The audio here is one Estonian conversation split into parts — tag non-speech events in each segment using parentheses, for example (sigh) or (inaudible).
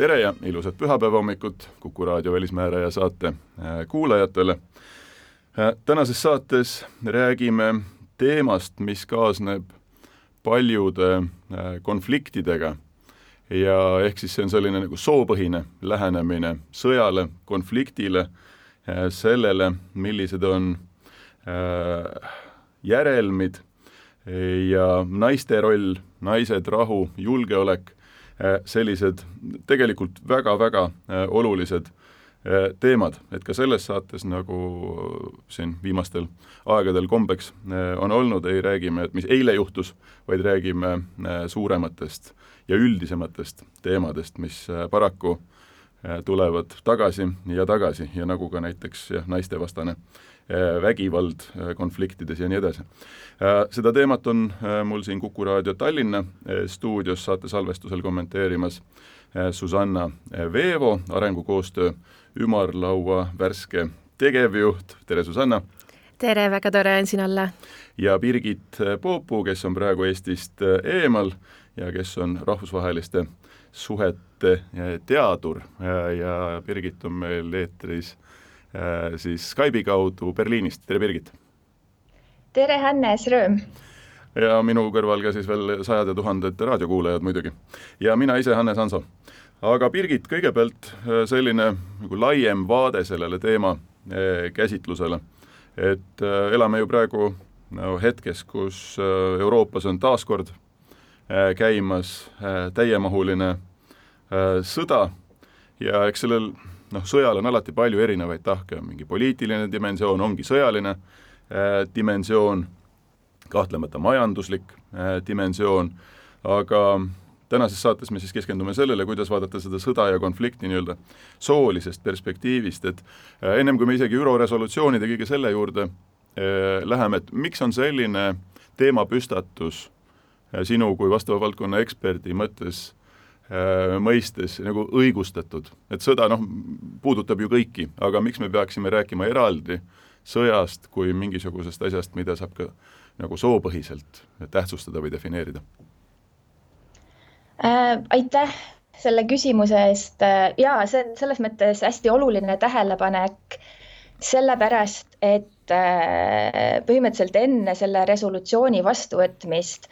tere ja ilusat pühapäeva hommikut Kuku raadio Välismääraja saate äh, kuulajatele. Äh, tänases saates räägime teemast, mis kaasneb paljude äh, konfliktidega ja ehk siis see on selline nagu soopõhine lähenemine sõjale, konfliktile, sellele, millised on järelmid ja naiste roll, naised, rahu, julgeolek sellised tegelikult väga-väga äh, olulised äh, teemad, et ka selles saates, nagu siin viimastel aegadel kombeks on olnud, ei räägi me, et mis eile juhtus, vaid räägime suurematest ja üldisematest teemadest, mis paraku tulevad tagasi ja tagasi ja nagu ka näiteks jah, naistevastane vägivald konfliktides ja nii edasi. Seda teemat on mul siin Kuku raadio Tallinna stuudios saate salvestusel kommenteerimas Susanna Veevo, arengukoostöö ümarlaua värske tegevjuht, tere Susanna! tere, väga tore on siin olla! ja Birgit Poopuu, kes on praegu Eestist eemal ja kes on rahvusvaheliste suhete teadur ja Birgit on meil eetris siis Skype'i kaudu Berliinist, tere Birgit! tere, Hannes, rõõm! ja minu kõrval ka siis veel sajad ja tuhanded raadiokuulajad muidugi. ja mina ise, Hannes Hanso. aga Birgit, kõigepealt äh, selline nagu laiem vaade sellele teema äh, käsitlusele. et äh, elame ju praegu no, hetkes, kus Euroopas on taaskord käimas täiemahuline sõda ja eks sellel noh, sõjal on alati palju erinevaid tahke, on mingi poliitiline dimensioon, ongi sõjaline äh, dimensioon, kahtlemata majanduslik äh, dimensioon, aga tänases saates me siis keskendume sellele, kuidas vaadata seda sõda ja konflikti nii-öelda soolisest perspektiivist, et äh, ennem kui me isegi ÜRO resolutsioonide kõige selle juurde äh, läheme, et miks on selline teemapüstatus äh, sinu kui vastava valdkonna eksperdi mõttes mõistes nagu õigustatud, et sõda noh, puudutab ju kõiki, aga miks me peaksime rääkima eraldi sõjast kui mingisugusest asjast, mida saab ka nagu soopõhiselt tähtsustada või defineerida äh,? aitäh selle küsimuse eest äh, ja see on selles mõttes hästi oluline tähelepanek, sellepärast et äh, põhimõtteliselt enne selle resolutsiooni vastuvõtmist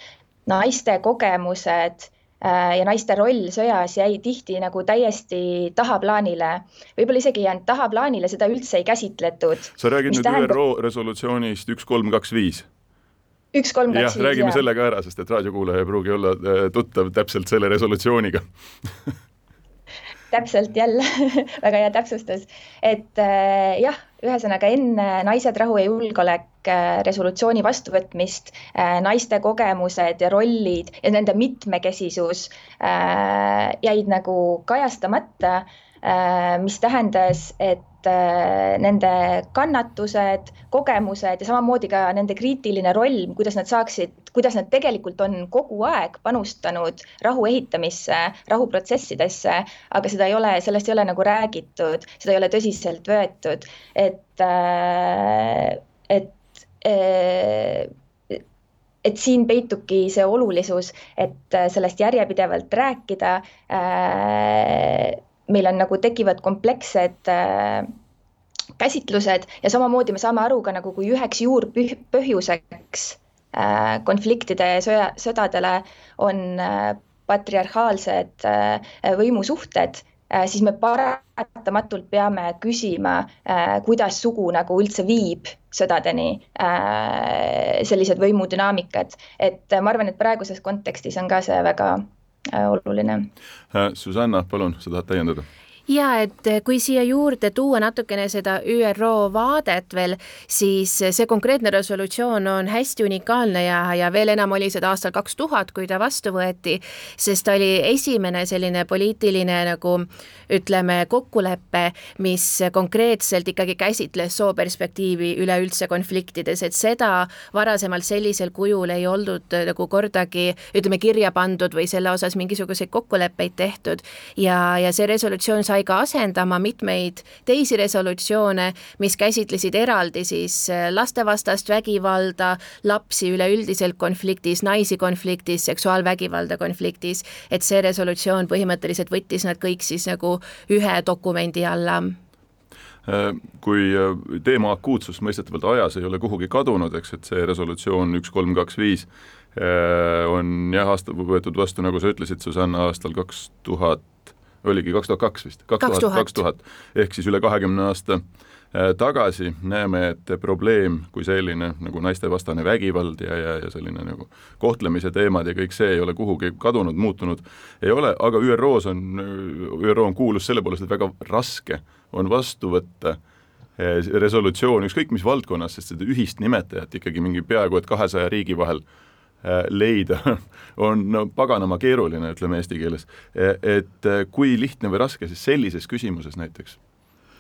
naiste kogemused äh, ja naiste roll sõjas jäi tihti nagu täiesti tahaplaanile, võib-olla isegi ei jäänud tahaplaanile, seda üldse ei käsitletud. sa räägid nüüd tähendab... ÜRO resolutsioonist üks, kolm, kaks, viis? üks, kolm, kaks, viis, jah. räägime selle ka ära, sest et raadiokuulaja ei pruugi olla äh, tuttav täpselt selle resolutsiooniga täpselt jälle (laughs) väga hea täpsustus, et äh, jah, ühesõnaga enne Naised, rahu ja julgeolek äh, resolutsiooni vastuvõtmist äh, naiste kogemused ja rollid ja nende mitmekesisus äh, jäid nagu kajastamata mis tähendas, et nende kannatused, kogemused ja samamoodi ka nende kriitiline roll, kuidas nad saaksid, kuidas nad tegelikult on kogu aeg panustanud rahu ehitamisse, rahuprotsessidesse, aga seda ei ole, sellest ei ole nagu räägitud, seda ei ole tõsiselt võetud, et, äh, et äh, et siin peitubki see olulisus, et sellest järjepidevalt rääkida äh, meil on nagu tekivad komplekssed äh, käsitlused ja samamoodi me saame aru ka nagu, kui üheks juurpõhjuseks äh, konfliktide sõja, sõdadele on äh, patriarhaalsed äh, võimusuhted äh,, siis me paratamatult peame küsima äh,, kuidas sugu nagu üldse viib sõdadeni äh,, sellised võimudünaamikad, et ma arvan, et praeguses kontekstis on ka see väga Äh, oluline. Äh, Susanna, palun, sa tahad täiendada? Ja et eh, kui siia juurde tuua natukene seda ÜRO vaadet veel, siis see konkreetne resolutsioon on hästi unikaalne ja, ja veel enam oli seda aastal kaks tuhat, kui ta vastu võeti, sest ta oli esimene selline poliitiline nagu ütleme, kokkulepe, mis konkreetselt ikkagi käsitles sooperspektiivi üleüldse konfliktides, et seda varasemalt sellisel kujul ei olnud nagu kordagi ütleme, kirja pandud või selle osas mingisuguseid kokkuleppeid tehtud. Ja, ja see resolutsioon sai sai ka asendama mitmeid teisi resolutsioone, mis käsitlesid eraldi siis äh, lastevastast vägivalda, lapsi üleüldiselt konfliktis, naisi konfliktis, seksuaalvägivalda konfliktis, et see resolutsioon põhimõtteliselt võttis nad kõik siis nagu ühe dokumendi alla. Äh, kui äh, teema akuutsus mõistetavalt ajas ei ole kuhugi kadunud, eks, et see resolutsioon üks, kolm, kaks, viis on jah, aasta, võetud vastu, nagu sa ütlesid, Susanna, aastal kaks tuhat oligi kaks tuhat kaks vist, kaks tuhat, kaks tuhat, ehk siis üle kahekümne aasta äh, tagasi näeme, et probleem kui selline nagu naistevastane vägivald ja, ja, ja selline nagu kohtlemise teemad ja kõik see ei ole kuhugi kadunud, muutunud ei ole, aga ÜRO-s on, ÜRO on kuulus selle poolest, et väga raske on vastu võtta äh, resolutsioon ükskõik mis valdkonnas, sest seda ühist nimetajat ikkagi mingi peaaegu et kahesaja riigi vahel Äh, leida (laughs) on no paganama keeruline, ütleme eesti keeles. E, et äh, kui lihtne või raske siis sellises küsimuses näiteks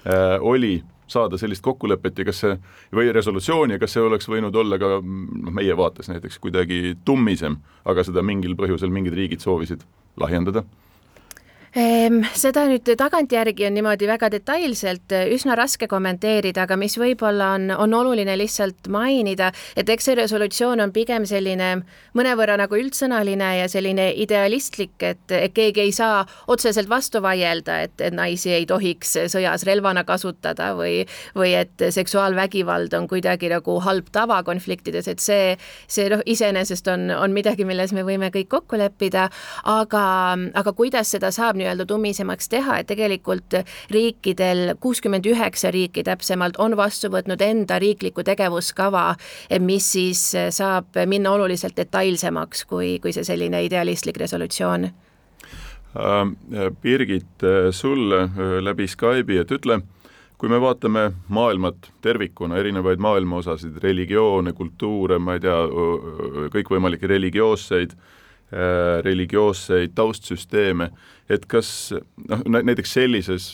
äh, oli saada sellist kokkulepet ja kas see, või resolutsiooni ja kas see oleks võinud olla ka noh, meie vaates näiteks kuidagi tummisem, aga seda mingil põhjusel mingid riigid soovisid lahjendada seda nüüd tagantjärgi on niimoodi väga detailselt eh, üsna raske kommenteerida, aga mis võib-olla on, on oluline lihtsalt mainida, et eks see resolutsioon on pigem selline mõnevõrra nagu üldsõnaline ja selline idealistlik, et, keegi ei saa otseselt vastu vaielda, et naisi ei tohiks sõjas relvana kasutada või, või et seksuaalvägivald on kuidagi nagu halb tava konfliktides, et see, see noh, iseenesest on, on midagi, milles me võime kõik kokku leppida, aga, aga kuidas seda saab nii-öelda tummisemaks teha, et tegelikult riikidel, kuuskümmend üheksa riiki täpsemalt, on vastu võtnud enda riikliku tegevuskava, mis siis saab minna oluliselt detailsemaks kui, kui see selline idealistlik resolutsioon. Ähm, Birgit, sulle äh, läbi Skype'i, et ütle, kui me vaatame maailmat tervikuna, erinevaid maailma osasid, religioone, kultuure, ma ei tea, kõikvõimalikke religioosseid äh, Äh, religioosseid taustsüsteeme, et kas noh, näiteks sellises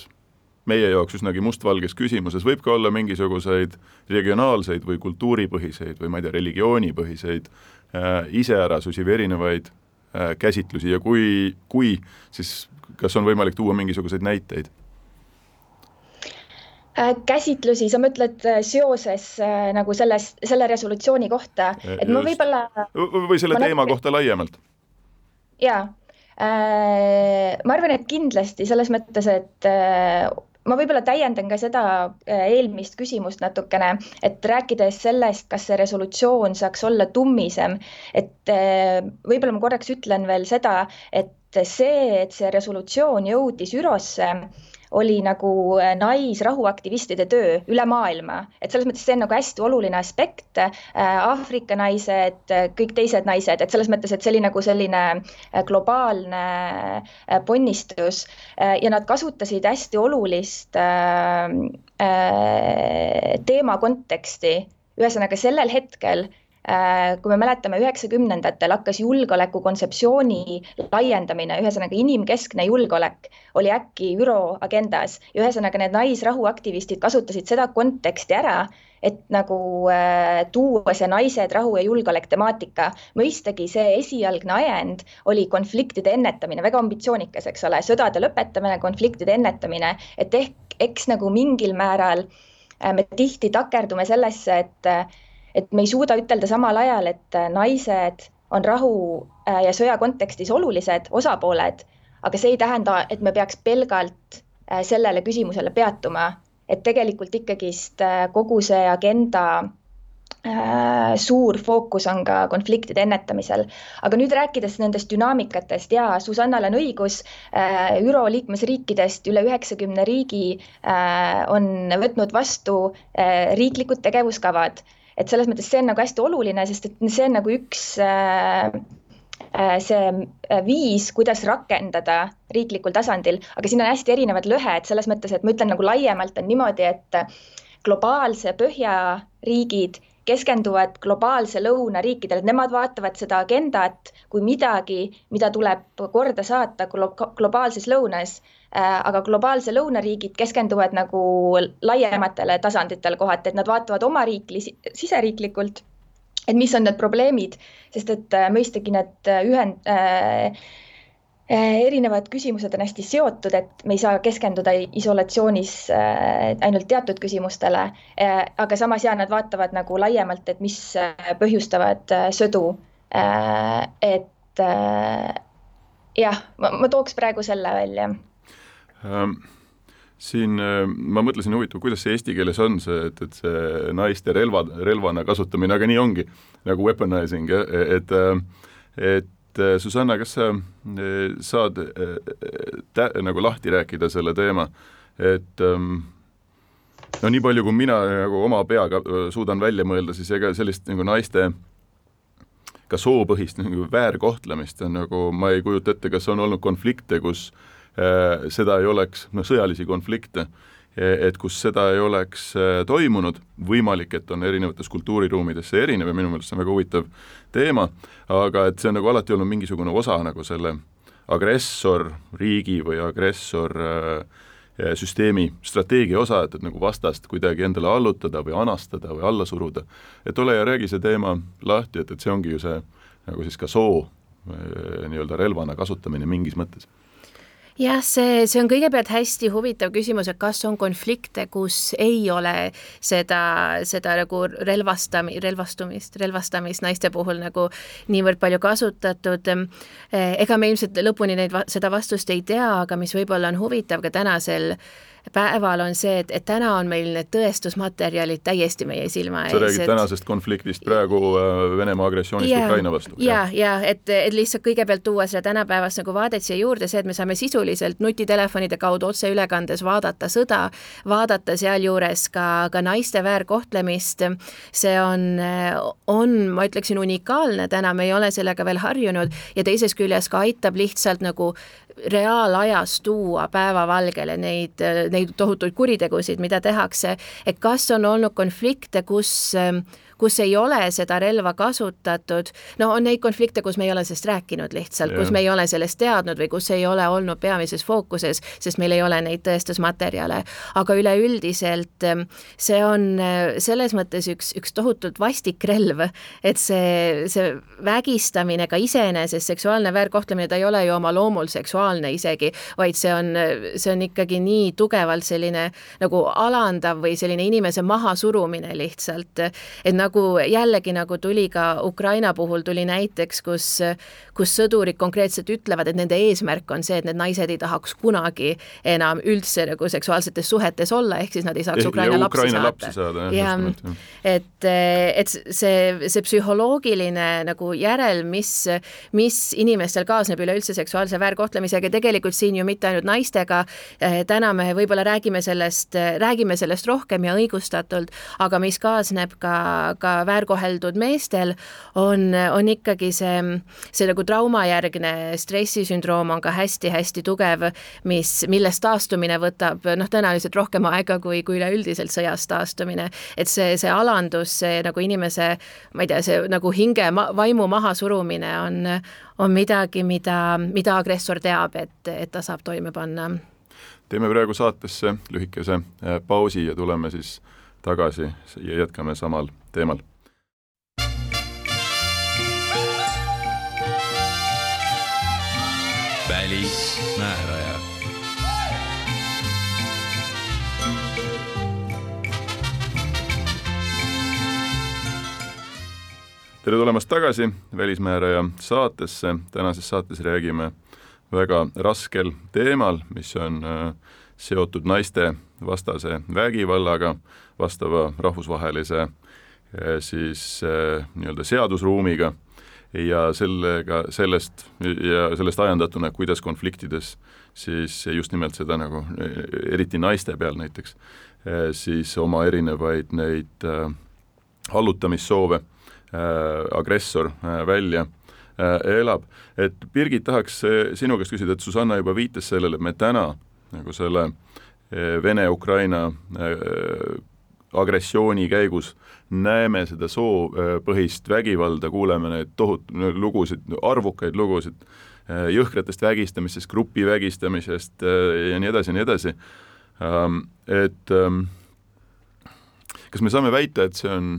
meie jaoks üsnagi mustvalges küsimuses võib ka olla mingisuguseid regionaalseid või kultuuripõhiseid või ma ei tea, religioonipõhiseid äh, iseärasusi või erinevaid äh, käsitlusi ja kui, kui, siis kas on võimalik tuua mingisuguseid näiteid? Äh, käsitlusi, sa mõtled äh, seoses äh, nagu selles, selle resolutsiooni kohta, et ma võib-olla. või selle teema natuke... kohta laiemalt jaa ma arvan, et kindlasti selles mõttes, et äh, ma võib-olla täiendan ka seda äh, eelmist küsimust natukene, et rääkides sellest, kas see resolutsioon saaks olla tummisem, et äh, võib-olla ma korraks ütlen veel seda, et see, et see resolutsioon jõudis ÜRO-sse oli nagu äh, naisrahuaktivistide töö üle maailma, et selles mõttes see on nagu hästi oluline aspekt. Äh, Aafrika naised, äh, kõik teised naised, et selles mõttes, et see oli nagu selline globaalne ponnistus ja nad kasutasid hästi olulist teema konteksti. ühesõnaga sellel hetkel kui me mäletame, üheksakümnendatel hakkas julgeoleku kontseptsiooni laiendamine, ühesõnaga inimkeskne julgeolek oli äkki ÜRO agendas ja ühesõnaga need naisrahuaktivistid kasutasid seda konteksti ära, et nagu äh, tuua see naised, rahu ja julgeolek temaatika. mõistagi see esialgne ajend oli konfliktide ennetamine, väga ambitsioonikas, eks ole, sõdade lõpetamine, konfliktide ennetamine, et ehk eks nagu mingil määral äh, me tihti takerdume sellesse, et et me ei suuda ütelda samal ajal, et äh, naised on rahu äh, ja sõja kontekstis olulised osapooled, aga see ei tähenda, et me peaks pelgalt äh, sellele küsimusele peatuma, et tegelikult ikkagist kogu see agenda suur fookus on ka konfliktide ennetamisel. aga nüüd rääkides nendest dünaamikatest ja Susannal on õigus ÜRO liikmesriikidest üle üheksakümne riigi on võtnud vastu riiklikud tegevuskavad et selles mõttes see on nagu hästi oluline, sest et see on nagu üks äh, see viis, kuidas rakendada riiklikul tasandil, aga siin on hästi erinevad lõhed selles mõttes, et ma ütlen nagu laiemalt on niimoodi, et globaalse põhja riigid keskenduvad globaalse lõuna riikidele, et nemad vaatavad seda agendat kui midagi, mida tuleb korda saata glo globaalses lõunas. Äh, aga globaalse lõuna riigid keskenduvad nagu laiematele tasanditele kohati, et nad vaatavad oma riiki siseriiklikult, et mis on need probleemid, sest et äh, mõistagi need ühend- äh,, Äh, erinevad küsimused on hästi seotud, et me ei saa keskenduda isolatsioonis äh, ainult teatud küsimustele, äh, aga samas ja nad vaatavad nagu laiemalt, et mis põhjustavad sõdu. et jah, ma tooks praegu selle välja ähm siin ma mõtlesin, huvitav, kuidas see eesti keeles on see, et, et see naiste relva, relvana kasutamine, aga nii ongi, nagu weaponizing, et et äh, Susanna, kas sa äh, saad äh, tä-, nagu lahti rääkida selle teema, et ähm, no nii palju, kui mina nagu oma peaga suudan välja mõelda, siis ega sellist nagu naiste ka soopõhist nagu väärkohtlemist on nagu, ma ei kujuta ette, kas on olnud konflikte, kus äh, seda ei oleks, noh, sõjalisi konflikte. äh,, et kus seda ei oleks äh, toimunud, võimalik, et on erinevates kultuuriruumides see erinev ja minu meelest see on väga huvitav teema, aga et see on nagu alati olnud mingisugune osa nagu selle agressorriigi või agressor äh, süsteemi strateegia osa, et, et nagu vastast kuidagi endale allutada või anastada või alla suruda. et ole ja räägi see teema lahti, et, et see ongi ju see nagu siis ka soo nii-öelda relvana kasutamine mingis mõttes jah, see, see on kõigepealt hästi huvitav küsimus, et kas on konflikte, kus ei ole seda, seda nagu relvastami, relvastumist, relvastamist naiste puhul nagu niivõrd palju kasutatud. ega me ilmselt lõpuni neid, seda vastust ei tea, aga mis võib-olla on huvitav ka tänasel päeval on see, et, et täna on meil need tõestusmaterjalid täiesti meie silma ees. sa räägid et... tänasest konfliktist praegu äh, Venemaa agressioonist ja, Ukraina vastu? ja, ja et, et lihtsalt kõigepealt tuua seda tänapäevast nagu vaadet siia juurde, see, et me saame sisuliselt nutitelefonide kaudu otseülekandes vaadata sõda, vaadata sealjuures ka, ka naiste väärkohtlemist, see on, on, ma ütleksin, unikaalne täna, me ei ole sellega veel harjunud ja teisest küljest ka aitab lihtsalt nagu reaalajas tuua päevavalgele neid, neid tohutuid kuritegusid, mida tehakse, et kas on olnud konflikte, kus äh, kus ei ole seda relva kasutatud, no on neid konflikte, kus me ei ole sellest rääkinud lihtsalt, kus me ei ole sellest teadnud või kus ei ole olnud peamises fookuses, sest meil ei ole neid tõestusmaterjale. aga üleüldiselt ähm, see on äh, selles mõttes üks, üks tohutult vastik relv, et see, see vägistamine ka iseenesest, seksuaalne väärkohtlemine, ta ei ole ju oma loomul seksuaalne isegi, vaid see on, see on ikkagi nii tugevalt selline nagu alandav või selline inimese mahasurumine lihtsalt, et nagu nagu jällegi, nagu tuli ka Ukraina puhul tuli näiteks, kus, kus sõdurid konkreetselt ütlevad, et nende eesmärk on see, et need naised ei tahaks kunagi enam üldse nagu seksuaalsetes suhetes olla, ehk siis nad ei saaks Ukraina, lapsi, Ukraina lapsi saada. ja et, et see, see psühholoogiline nagu järel, mis, mis inimestel kaasneb üleüldse seksuaalse väärkohtlemisega, tegelikult siin ju mitte ainult naistega, täna me võib-olla räägime sellest, räägime sellest rohkem ja õigustatult, aga mis kaasneb ka, ka väärkoheldud meestel, on, on ikkagi see, see nagu traumajärgne stressisündroom on ka hästi-hästi tugev, mis, millest taastumine võtab noh, tõenäoliselt rohkem aega kui, kui üleüldiselt sõjast taastumine. et see, see alandus, see nagu inimese, ma ei tea, see nagu hinge ma, vaimu mahasurumine on, on midagi, mida, mida agressor teab, et, et ta saab toime panna teeme praegu saatesse lühikese äh, pausi ja tuleme siis tagasi ja jätkame samal teemal. välismääraja. tere tulemast tagasi Välismääraja saatesse, tänases saates räägime väga raskel teemal, mis on äh, seotud naiste vastase vägivallaga, vastava rahvusvahelise siis eh, nii-öelda seadusruumiga ja sellega, sellest ja sellest ajendatuna, kuidas konfliktides siis just nimelt seda nagu, eriti naiste peal näiteks, eh, siis oma erinevaid neid allutamissoove agressor välja elab. et Birgit, tahaks sinu käest küsida, et Susanna juba viitas sellele, et me täna nagu selle Vene-Ukraina agressiooni käigus näeme seda soopõhist vägivalda, kuuleme neid tohutu lugusid, arvukaid lugusid Äh, jõhkratest vägistamistest, grupi vägistamisest äh, ja nii edasi ja nii edasi. Ähm, et ähm, kas me saame väita, et see on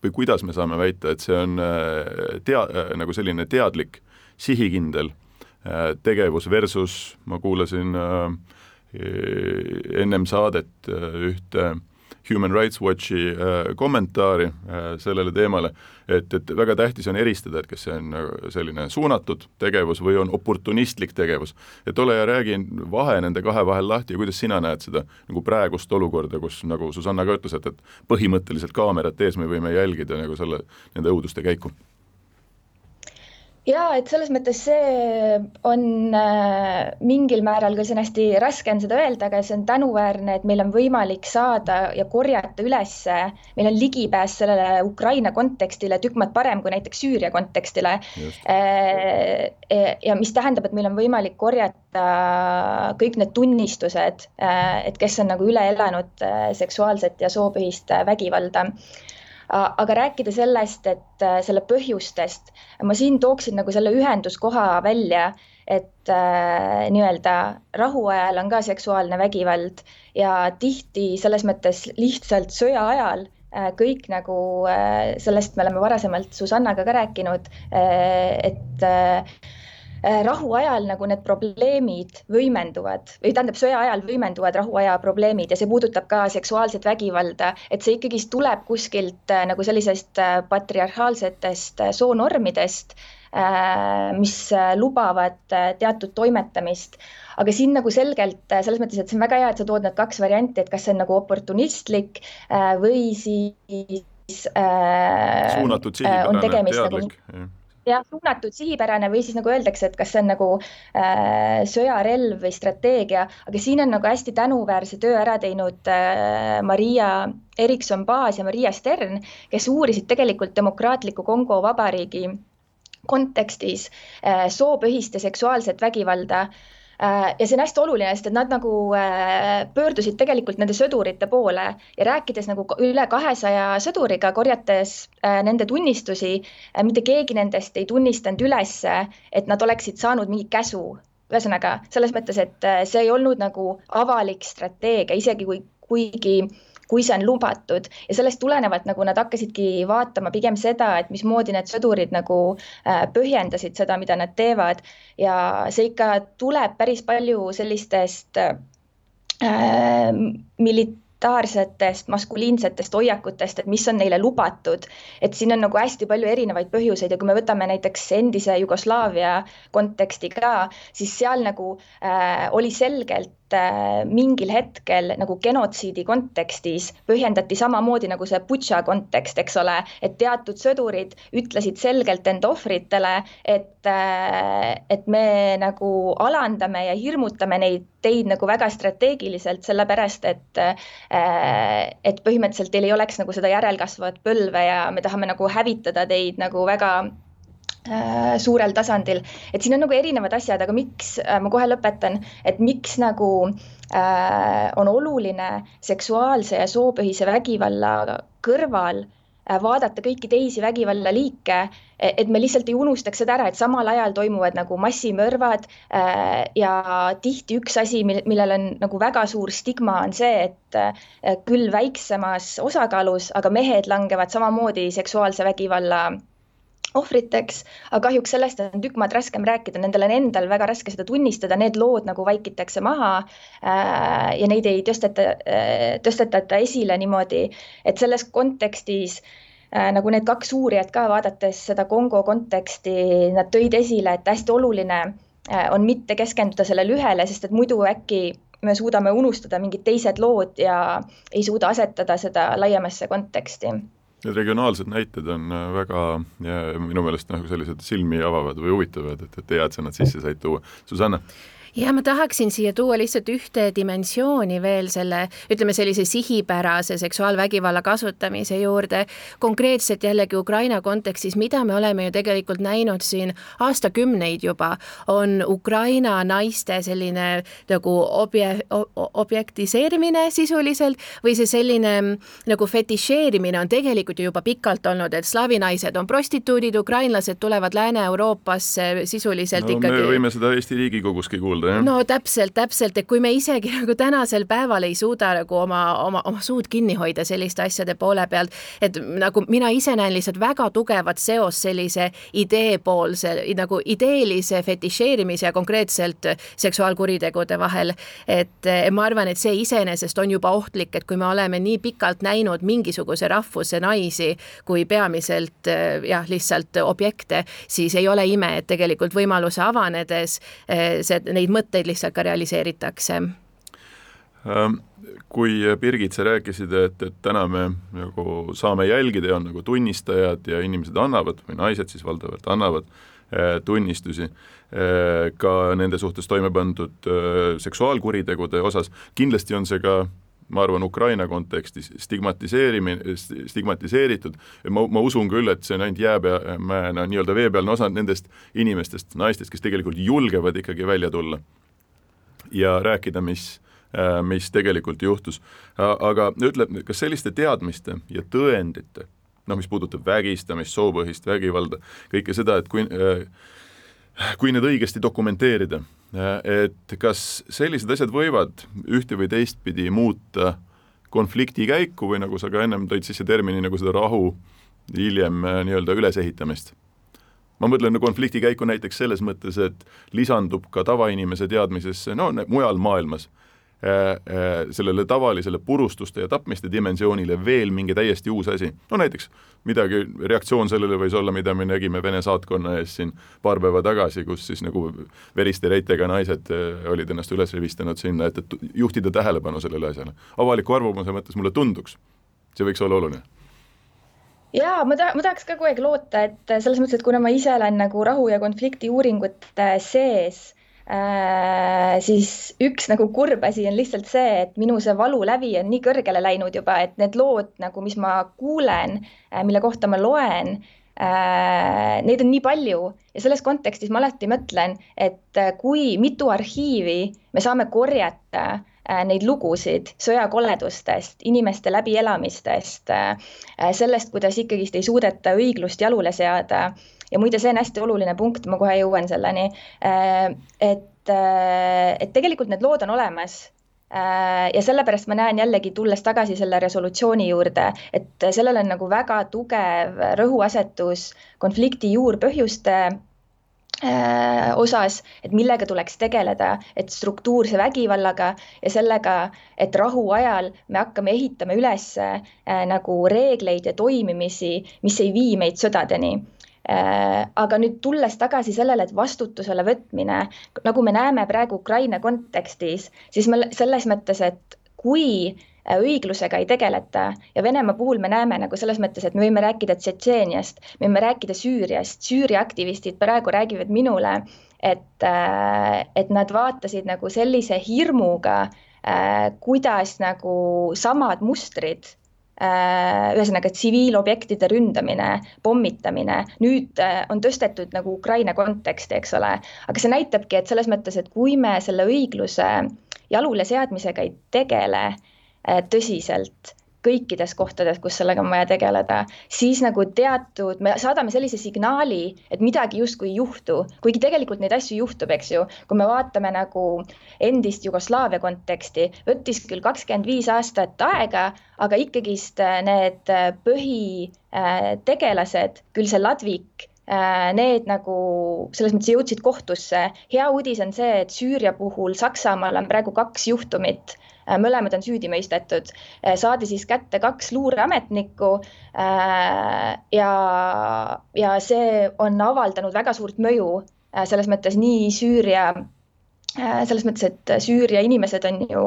või kuidas me saame väita, et see on äh, tea-, nagu selline teadlik, sihikindel tegevus versus ma kuulasin ennem saadet ühte Human Rights Watchi kommentaari sellele teemale et, et väga tähtis on eristada, et kas see on nagu selline suunatud tegevus või on oportunistlik tegevus. et ole ja räägi vahe nende kahe vahel lahti ja kuidas sina näed seda nagu praegust olukorda, kus nagu Susanna ka ütles, et, et põhimõtteliselt kaamerat ees me võime jälgida nagu selle, nende õuduste käiku ja et selles mõttes see on äh, mingil määral, küll see on hästi raske on seda öelda, aga see on tänuväärne, et meil on võimalik saada ja korjata üles, meil on ligipääs sellele Ukraina kontekstile tükk maad parem kui näiteks Süüria kontekstile. Äh, ja mis tähendab, et meil on võimalik korjata kõik need tunnistused, äh, et kes on nagu üle elanud seksuaalset ja soopõhist vägivalda aga rääkida sellest, et äh, selle põhjustest, ma siin tooksin nagu selle ühenduskoha välja, et äh, nii-öelda rahuajal on ka seksuaalne vägivald ja tihti selles mõttes lihtsalt sõja ajal äh, kõik nagu äh, sellest me oleme varasemalt Susannaga ka rääkinud, äh, et äh, rahuajal nagu need probleemid võimenduvad või tähendab, sõja ajal võimenduvad rahuaja probleemid ja see puudutab ka seksuaalset vägivalda, et see ikkagist tuleb kuskilt äh, nagu sellisest äh, patriarhaalsetest soonormidest, mis lubavad teatud toimetamist. Aga siin nagu selgelt selles mõttes, et see on väga hea, et sa tood need kaks varianti, et kas see on nagu oportunistlik või siis äh, suunatud sihipärane, teadlik nagu, jah, suunatud, sihipärane või siis nagu öeldakse, et kas see on nagu äh, sõjarelv või strateegia, aga siin on nagu hästi tänuväärse töö ära teinud äh, Maria Erikson-Baas ja Maria Stern, kes uurisid tegelikult Demokraatliku Kongo Vabariigi kontekstis äh, soopõhist ja seksuaalset vägivalda. Äh, ja see on hästi oluline, sest et nad nagu äh, pöördusid tegelikult nende sõdurite poole ja rääkides nagu üle kahesaja sõduriga, korjates äh, nende tunnistusi, mitte keegi nendest ei tunnistanud ülesse, et nad oleksid saanud mingi käsu. Ühesõnaga selles mõttes, et see ei olnud nagu avalik strateegia, isegi kui, kuigi kui see on lubatud ja sellest tulenevalt nagu nad hakkasidki vaatama pigem seda, et mismoodi need sõdurid nagu äh, põhjendasid seda, mida nad teevad ja see ikka tuleb päris palju sellistest äh, milit-, autoritaarsetest maskuliinsetest hoiakutest, et mis on neile lubatud. et siin on nagu hästi palju erinevaid põhjuseid ja kui me võtame näiteks endise Jugoslaavia konteksti ka, siis seal nagu äh, oli selgelt mingil hetkel nagu genotsiidi kontekstis põhjendati samamoodi nagu see Butša kontekst, eks ole, et teatud sõdurid ütlesid selgelt enda ohvritele, et äh,, et me nagu alandame ja hirmutame neid teid nagu väga strateegiliselt, sellepärast et äh, et põhimõtteliselt teil ei oleks nagu seda järelkasvavat põlve ja me tahame nagu hävitada teid nagu väga äh, suurel tasandil, et siin on nagu erinevad asjad, aga miks, äh, ma kohe lõpetan, et miks nagu äh, on oluline seksuaalse ja soopõhise vägivalla kõrval Äh, vaadata kõiki teisi vägivallaliike, e-, et me lihtsalt ei unustaks seda ära, et samal ajal toimuvad nagu massimõrvad äh, ja tihti üks asi, millel on nagu väga suur stigma, on see, et äh, küll väiksemas osakaalus, aga mehed langevad samamoodi seksuaalse vägivalla ohvriteks, aga kahjuks sellest on tükk maad raskem rääkida, nendel on endal väga raske seda tunnistada, need lood nagu vaikitakse maha äh, ja neid ei tõsteta äh,, tõstetata esile niimoodi, et selles kontekstis äh, nagu need kaks uurijat ka, vaadates seda Kongo konteksti, nad tõid esile, et hästi oluline äh, on mitte keskenduda sellele ühele, sest et muidu äkki me suudame unustada mingid teised lood ja ei suuda asetada seda laiemasse konteksti Need regionaalsed näited on äh, väga ja minu meelest nagu sellised silmi avavad või huvitavad, et, et hea, et sa nad sisse said tuua. Susanna? Ja ma tahaksin siia tuua lihtsalt ühte dimensiooni veel selle, ütleme sellise sihipärase seksuaalvägivalla kasutamise juurde. konkreetselt jällegi Ukraina kontekstis, mida me oleme ju tegelikult näinud siin aastakümneid juba, on Ukraina naiste selline nagu obje-, objektiseerimine sisuliselt või see selline nagu fetišeerimine on tegelikult ju juba pikalt olnud, et slaavi naised on prostituudid, ukrainlased tulevad Lääne-Euroopasse sisuliselt no, ikkagi. me võime seda Eesti Riigikoguski kuulda jah? no täpselt, täpselt, et kui me isegi (laughs) nagu tänasel päeval ei suuda nagu oma, oma, oma suud kinni hoida selliste asjade poole pealt, et nagu mina ise näen lihtsalt väga tugevat seost sellise ideepoolse nagu ideelise fetišeerimise ja konkreetselt seksuaalkuritegude vahel. et ma arvan, et see iseenesest on juba ohtlik, et kui me oleme nii pikalt näinud mingisuguse rahvuse naisi kui peamiselt jah, lihtsalt objekte, siis ei ole ime, et tegelikult võimaluse avanedes see, neid mõtteid lihtsalt ka realiseeritakse? Ähm, kui Birgit, sa rääkisid, et, et täna me nagu saame jälgida ja on nagu tunnistajad ja inimesed annavad või naised siis valdavalt annavad äh, tunnistusi äh, ka nende suhtes toime pandud äh, seksuaalkuritegude osas, kindlasti on see ka ma arvan, Ukraina kontekstis stigmatiseerimine, stigmatiseeritud, ma, ma usun küll, et see on ainult jäämäena nii-öelda veepealne osa nendest inimestest, naistest, kes tegelikult julgevad ikkagi välja tulla ja rääkida, mis, äh, mis tegelikult juhtus. aga ütle, kas selliste teadmiste ja tõendite, noh, mis puudutab vägistamist, soopõhist vägivalda, kõike seda, et kui äh, kui need õigesti dokumenteerida, et kas sellised asjad võivad ühte või teistpidi muuta konflikti käiku või nagu sa ka ennem tõid sisse termini nagu seda rahu hiljem nii-öelda ülesehitamist? Ma mõtlen konflikti käiku näiteks selles mõttes, et lisandub ka tavainimese teadmisesse, no mujal maailmas. äh, äh, sellele tavalisele purustuste ja tapmiste dimensioonile veel mingi täiesti uus asi. no näiteks midagi, reaktsioon sellele võis olla, mida me nägime Vene saatkonna ees siin paar päeva tagasi, kus siis nagu veriste reitega naised äh, olid ennast üles rivistanud sinna, et, et juhtida tähelepanu sellele asjale. avaliku arvamuse mõttes mulle tunduks, see võiks olla oluline ja ma ta-, ma tahaks ka kogu aeg loota, et selles mõttes, et kuna ma ise olen nagu rahu ja konflikti uuringute sees äh,, siis üks nagu kurb asi on lihtsalt see, et minu see valulävi on nii kõrgele läinud juba, et need lood nagu, mis ma kuulen äh,, mille kohta ma loen äh,, neid on nii palju ja selles kontekstis ma alati mõtlen, et äh, kui mitu arhiivi me saame korjata Äh, neid lugusid sõjakoledustest, inimeste läbielamistest, äh, sellest, kuidas ikkagist ei suudeta õiglust jalule seada. Ja muide, see on hästi oluline punkt, ma kohe jõuan selleni. Äh, et, et tegelikult need lood on olemas ja sellepärast ma näen jällegi, tulles tagasi selle resolutsiooni juurde, et sellel on nagu väga tugev rõhuasetus konflikti juurpõhjuste Äh, osas, et millega tuleks tegeleda, et struktuurse vägivallaga ja sellega, et rahuajal me hakkame ehitama üles äh, nagu reegleid ja toimimisi, mis ei vii meid sõdadeni äh,. Aga nüüd tulles tagasi sellele, et vastutusele võtmine, nagu me näeme praegu Ukraina kontekstis, siis me selles mõttes, et kui Äh, õiglusega ei tegeleta ja Venemaa puhul me näeme nagu selles mõttes, et me võime rääkida Tšetšeeniast, me võime rääkida Süüriast, Süüria aktivistid praegu räägivad minule, et, äh, et nad vaatasid nagu sellise hirmuga, äh, kuidas nagu samad mustrid ühesõnaga tsiviilobjektide ründamine, pommitamine, nüüd on tõstetud nagu Ukraina konteksti, eks ole, aga see näitabki, et selles mõttes, et kui me selle õigluse jalule seadmisega ei tegele, Äh, tõsiselt kõikides kohtades, kus sellega on vaja tegeleda, siis nagu teatud, me saadame sellise signaali, et midagi justkui ei juhtu, kuigi tegelikult neid asju juhtub, eks ju. kui me vaatame nagu endist Jugoslaavia konteksti, võttis küll kakskümmend viis aastat aega, aga ikkagist äh, need äh, põhitegelased, küll see Ladvik need nagu selles mõttes jõudsid kohtusse. hea uudis on see, et Süüria puhul Saksamaal on praegu kaks juhtumit Äh, mõlemad on süüdi mõistetud. Äh, saadi siis kätte kaks luureametnikku äh, ja, ja see on avaldanud väga suurt mõju selles mõttes nii Süüria selles mõttes, et Süüria inimesed on ju,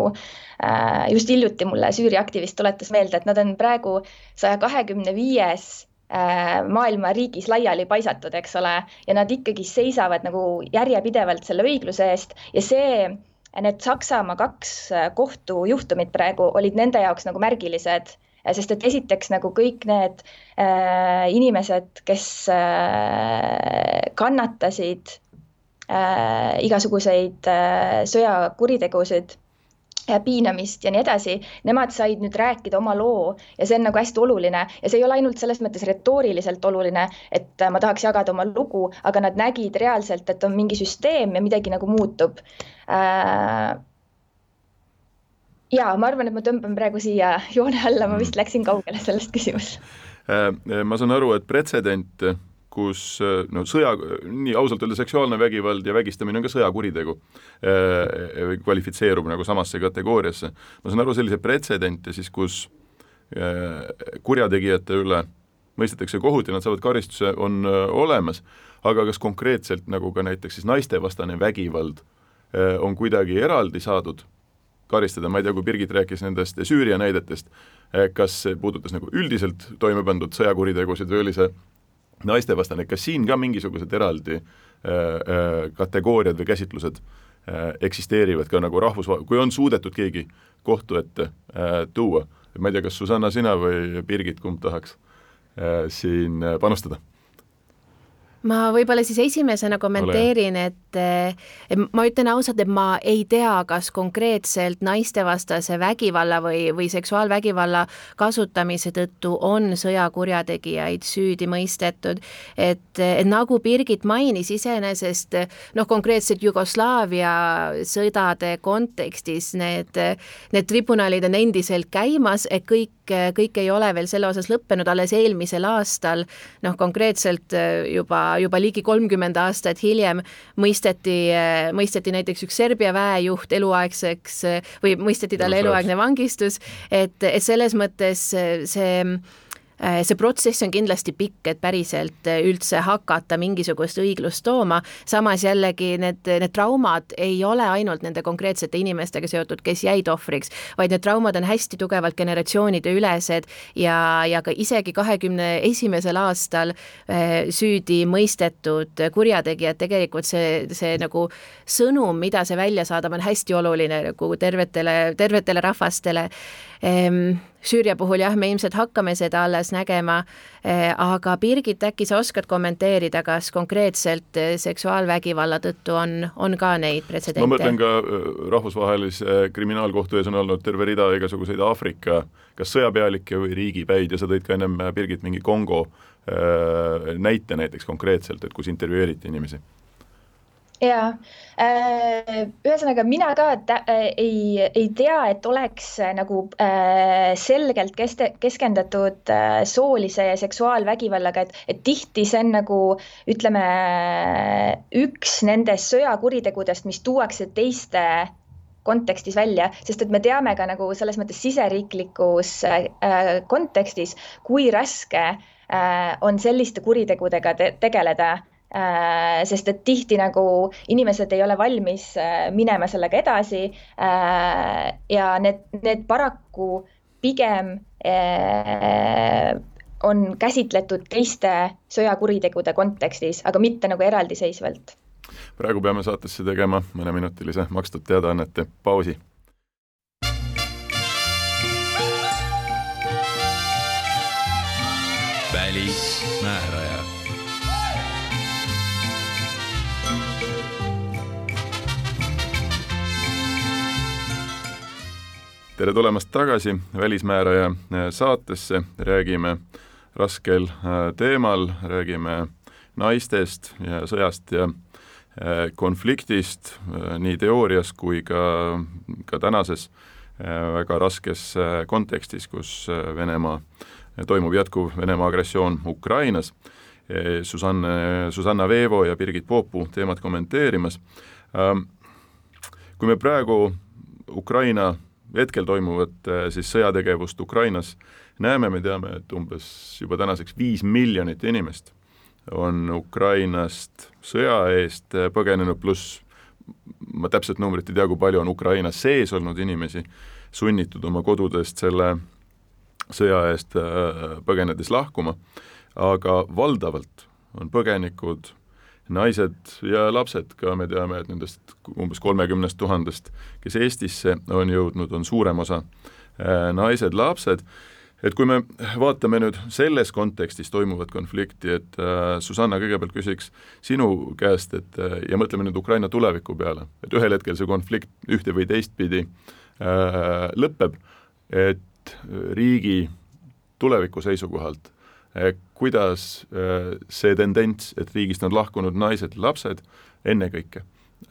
just hiljuti mulle Süüria aktivist tuletas meelde, et nad on praegu saja kahekümne viies maailma riigis laiali paisatud, eks ole, ja nad ikkagi seisavad nagu järjepidevalt selle õigluse eest ja see, need Saksamaa kaks kohtujuhtumit praegu olid nende jaoks nagu märgilised sest et esiteks nagu kõik need äh, inimesed, kes äh, kannatasid äh, igasuguseid äh, sõjakuritegusid äh, piinamist ja nii edasi, nemad said nüüd rääkida oma loo ja see on nagu hästi oluline ja see ei ole ainult selles mõttes retooriliselt oluline, et äh, ma tahaks jagada oma lugu, aga nad nägid reaalselt, et on mingi süsteem ja midagi nagu muutub äh, ja ma arvan, et ma tõmban praegu siia joone alla, ma vist läksin kaugele sellest küsimusest. Äh, äh, ma saan aru, et pretsedent, kus äh, no sõja, nii ausalt öelda seksuaalne vägivald ja vägistamine on ka sõjakuritegu, kvalifitseerub nagu samasse kategooriasse. ma saan aru, selliseid pretsedente siis, kus kurjategijate üle mõistetakse kohut ja nad saavad karistuse, on olemas, aga kas konkreetselt nagu ka näiteks siis naistevastane vägivald on kuidagi eraldi saadud karistada, ma ei tea, kui Birgit rääkis nendest Süüria näidetest, eh, kas see puudutas nagu üldiselt toime pandud sõjakuritegusid või oli see naistevastane, kas siin ka mingisugused eraldi äh, äh, kategooriad või käsitlused äh, eksisteerivad ka nagu rahvusva-, kui on suudetud keegi kohtu ette äh, tuua, ma ei tea, kas Susanna, sina või Birgit, kumb tahaks äh, siin panustada? ma võib-olla siis esimesena kommenteerin, et ma ütlen ausalt, et ma ei tea, kas konkreetselt naistevastase vägivalla või, või seksuaalvägivalla kasutamise tõttu on sõjakurjategijaid süüdi mõistetud. et, et nagu Birgit mainis, iseenesest noh, konkreetselt Jugoslaavia sõdade kontekstis need, need tribunalid on endiselt käimas, et kõik kõik ei ole veel selle osas lõppenud, alles eelmisel aastal noh, konkreetselt juba juba ligi kolmkümmend aastat hiljem mõisteti, mõisteti näiteks üks Serbia väejuht eluaegseks või mõisteti talle eluaegne vangistus, et, et selles mõttes see see protsess on kindlasti pikk, et päriselt äh, üldse hakata mingisugust õiglust tooma, samas jällegi need, need traumad ei ole ainult nende konkreetsete inimestega seotud, kes jäid ohvriks, vaid need traumad on hästi tugevalt generatsioonide ülesed ja, ja ka isegi kahekümne esimesel aastal äh, süüdi mõistetud kurjategijad, tegelikult see, see nagu sõnum, mida see välja saadab, on hästi oluline nagu tervetele, tervetele rahvastele. Ehm, Süüria puhul jah, me ilmselt hakkame seda alles nägema, eh, aga Birgit, äkki sa oskad kommenteerida, kas konkreetselt eh, seksuaalvägivalla tõttu on, on ka neid pretsedente? ma mõtlen ka eh, rahvusvahelise kriminaalkohtu ees on olnud terve rida igasuguseid Aafrika kas sõjapealikke või riigipäid ja sa tõid ka ennem, Birgit, mingi Kongo näite näiteks konkreetselt, et kus intervjueeriti inimesi jaa, äh, ühesõnaga mina ka äh, ei, ei tea, et oleks äh, nagu äh, selgelt keste, keskendatud äh, soolise ja seksuaalvägivallaga, et, et tihti see on nagu ütleme, üks nendest sõjakuritegudest, mis tuuakse teiste kontekstis välja, sest et me teame ka nagu selles mõttes siseriiklikus äh, kontekstis, kui raske äh, on selliste kuritegudega te tegeleda sest et tihti nagu inimesed ei ole valmis äh, minema sellega edasi äh, ja need, need paraku pigem on käsitletud teiste sõjakuritegude kontekstis, aga mitte nagu eraldiseisvalt. praegu peame saatesse tegema mõneminutilise makstud teadaannete pausi. välismääraja tere tulemast tagasi Välismääraja äh, saatesse, räägime raskel äh, teemal, räägime naistest ja sõjast ja äh, konfliktist nii teoorias kui ka, ka tänases väga raskes kontekstis, kus Venemaa, toimub jätkuv Venemaa agressioon Ukrainas. Susanne, Susanna Veevo ja Birgit Poopu teemat kommenteerimas. Ähm, kui me praegu Ukraina hetkel toimuvat äh, siis sõjategevust Ukrainas näeme, me teame, et umbes juba tänaseks viis miljonit inimest on Ukrainast sõja eest äh, põgenenud, pluss ma täpset numbrit ei tea, kui palju on Ukrainas sees olnud inimesi, sunnitud oma kodudest selle sõja eest äh, põgenedes lahkuma. aga valdavalt on põgenikud naised ja lapsed ka, me teame, et nendest umbes kolmekümnest tuhandest, kes Eestisse on jõudnud, on suurem osa äh, naised, lapsed, et kui me vaatame nüüd selles kontekstis toimuvat konflikti, et äh, Susanna, kõigepealt küsiks sinu käest, et äh, ja mõtleme nüüd Ukraina tuleviku peale, et ühel hetkel see konflikt ühte või teistpidi äh, lõpeb, et riigi tuleviku seisukohalt kuidas eh, see tendents, et riigist on lahkunud naised, lapsed ennekõike,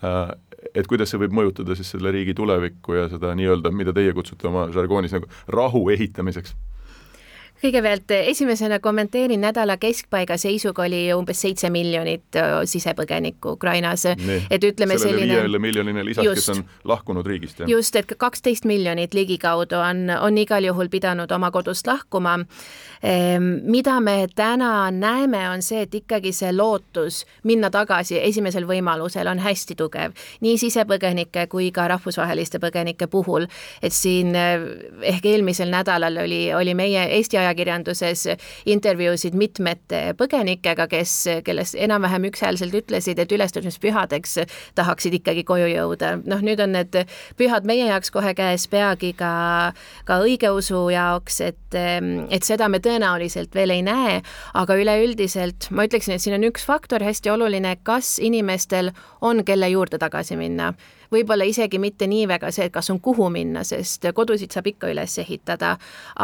eh, et kuidas see võib mõjutada siis selle riigi tulevikku ja seda nii-öelda, mida teie kutsute oma žargoonis nagu rahu ehitamiseks kõigepealt esimesena kommenteerin nädala keskpaiga seisuga oli umbes seitse miljonit sisepõgenikku Ukrainas. et ütleme selline viiele miljonile lisaks, kes on lahkunud riigist. just, et kaksteist miljonit ligikaudu on, on igal juhul pidanud oma kodust lahkuma. Ehm, mida me täna näeme, on see, et ikkagi see lootus minna tagasi esimesel võimalusel on hästi tugev, nii sisepõgenike kui ka rahvusvaheliste põgenike puhul. et siin ehk eelmisel nädalal oli, oli meie Eesti aja ajakirjanduses intervjuusid mitmete põgenikega, kes, kellest enam-vähem ükshäälselt ütlesid, et ülestõusmispühadeks tahaksid ikkagi koju jõuda. noh, nüüd on need pühad meie jaoks kohe käes, peagi ka, ka õigeusu jaoks, et, et seda me tõenäoliselt veel ei näe, aga üleüldiselt ma ütleksin, et siin on üks faktor hästi oluline, kas inimestel on, kelle juurde tagasi minna võib-olla isegi mitte nii väga see, et kas on kuhu minna, sest kodusid saab ikka üles ehitada,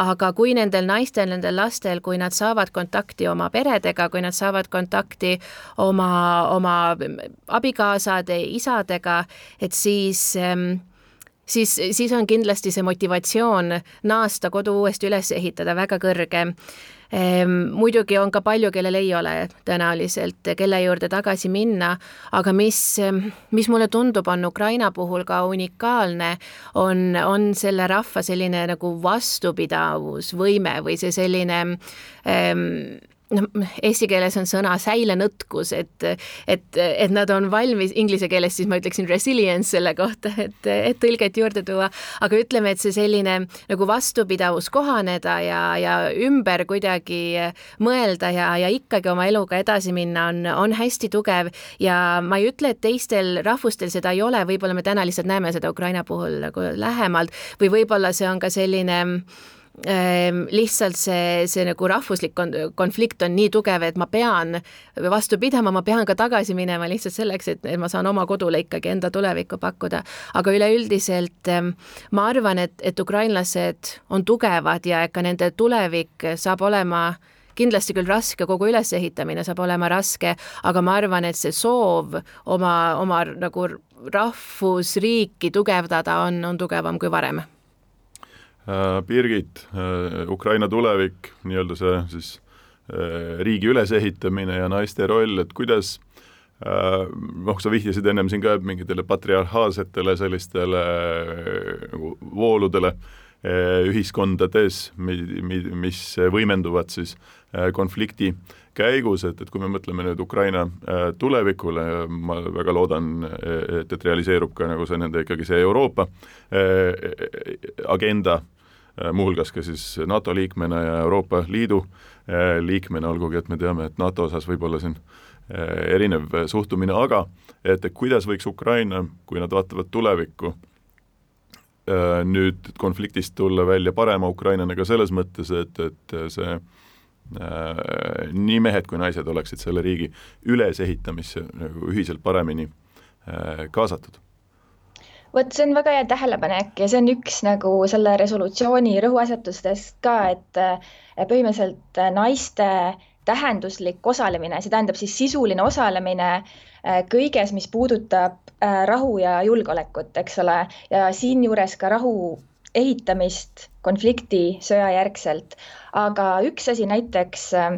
aga kui nendel naistel, nendel lastel, kui nad saavad kontakti oma peredega, kui nad saavad kontakti oma, oma abikaasade, isadega, et siis ähm, siis, siis on kindlasti see motivatsioon naasta kodu uuesti üles ehitada väga kõrge muidugi on ka palju, kellel ei ole tõenäoliselt, kelle juurde tagasi minna, aga mis, mis mulle tundub, on Ukraina puhul ka unikaalne, on, on selle rahva selline nagu vastupidavusvõime või see selline ähm, noh, eesti keeles on sõna säilenõtkus, et, et, et nad on valmis, inglise keeles siis ma ütleksin resilience selle kohta, et, et tõlget juurde tuua, aga ütleme, et see selline nagu vastupidavus kohaneda ja, ja ümber kuidagi mõelda ja, ja ikkagi oma eluga edasi minna on, on hästi tugev. Ja ma ei ütle, et teistel rahvustel seda ei ole, võib-olla me täna lihtsalt näeme seda Ukraina puhul nagu lähemalt või võib-olla see on ka selline lihtsalt see, see nagu rahvuslik konflikt on nii tugev, et ma pean vastu pidama, ma pean ka tagasi minema lihtsalt selleks, et, et ma saan oma kodule ikkagi enda tulevikku pakkuda. aga üleüldiselt ehm, ma arvan, et, et ukrainlased on tugevad ja ka nende tulevik saab olema kindlasti küll raske, kogu ülesehitamine saab olema raske, aga ma arvan, et see soov oma, oma nagu rahvusriiki tugevdada on, on tugevam kui varem Birgit, äh, Ukraina tulevik, nii-öelda see siis äh, riigi ülesehitamine ja naiste roll, et kuidas noh, sa vihjasid ennem siin ka mingitele patriarhaalsetele sellistele nagu vooludele ühiskondades, mis võimenduvad siis konflikti käigus, et, et kui me mõtleme nüüd Ukraina tulevikule, ma väga loodan, et, et realiseerub ka nagu see nende ikkagi see Euroopa agenda Äh, muuhulgas ka siis NATO liikmena ja Euroopa Liidu äh, liikmena, olgugi et me teame, et NATO osas võib olla siin äh, erinev suhtumine, aga et kuidas võiks Ukraina, kui nad vaatavad tulevikku, nüüd konfliktist tulla välja parema Ukrainana ka selles mõttes, et, et see nii mehed kui naised oleksid selle riigi ülesehitamisse nagu ühiselt paremini kaasatud vot see on väga hea tähelepanek ja see on üks nagu selle resolutsiooni rõhuasetustest ka, et põhimõtteliselt naiste tähenduslik osalemine, see tähendab siis sisuline osalemine äh, kõiges, mis puudutab äh, rahu ja julgeolekut, eks ole, ja siinjuures ka rahu ehitamist konflikti sõjajärgselt. Aga üks asi näiteks äh,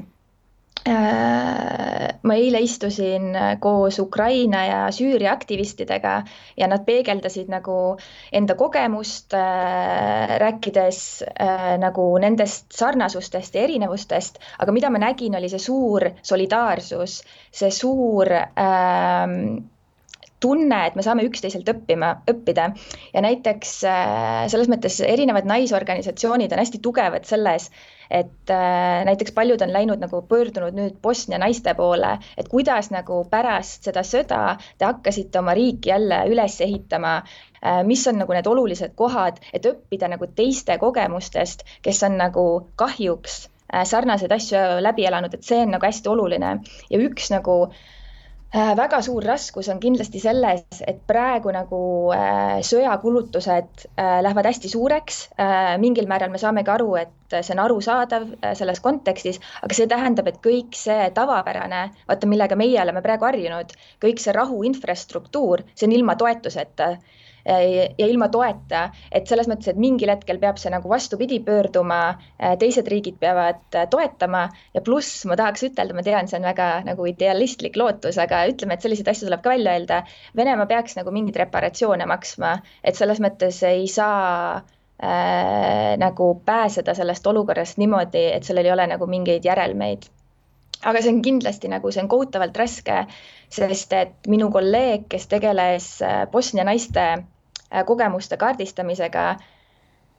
ma eile istusin koos Ukraina ja Süüria aktivistidega ja nad peegeldasid nagu enda kogemust äh,, rääkides äh, nagu nendest sarnasustest ja erinevustest, aga mida ma nägin, oli see suur solidaarsus, see suur äh, tunne, et me saame üksteiselt õppima, õppida. Ja näiteks äh, selles mõttes erinevad naisorganisatsioonid on hästi tugevad selles, et äh, näiteks paljud on läinud nagu pöördunud nüüd Bosnia naiste poole, et kuidas nagu pärast seda sõda te hakkasite oma riiki jälle üles ehitama, äh, mis on nagu need olulised kohad, et õppida nagu teiste kogemustest, kes on nagu kahjuks sarnaseid asju läbi elanud, et see on nagu hästi oluline. Ja üks nagu äh, Äh, väga suur raskus on kindlasti selles, et praegu nagu äh, sõjakulutused äh, lähevad hästi suureks äh,. mingil määral me saamegi aru, et see on arusaadav äh, selles kontekstis, aga see tähendab, et kõik see tavapärane, vaata, millega meie oleme praegu harjunud, kõik see rahu infrastruktuur, see on ilma toetuseta ja ilma toeta, et selles mõttes, et mingil hetkel peab see nagu vastupidi pöörduma, teised riigid peavad toetama. Ja pluss ma tahaks ütelda, ma tean, see on väga nagu idealistlik lootus, aga ütleme, et selliseid asju tuleb ka välja öelda. Venemaa peaks nagu mingeid reparatsioone maksma, et selles mõttes ei saa äh, nagu pääseda sellest olukorrast niimoodi, et sellel ei ole nagu mingeid järelmeid. Aga see on kindlasti nagu, see on kohutavalt raske, sest et minu kolleeg, kes tegeles äh, Bosnia naiste Äh, kogemuste kaardistamisega.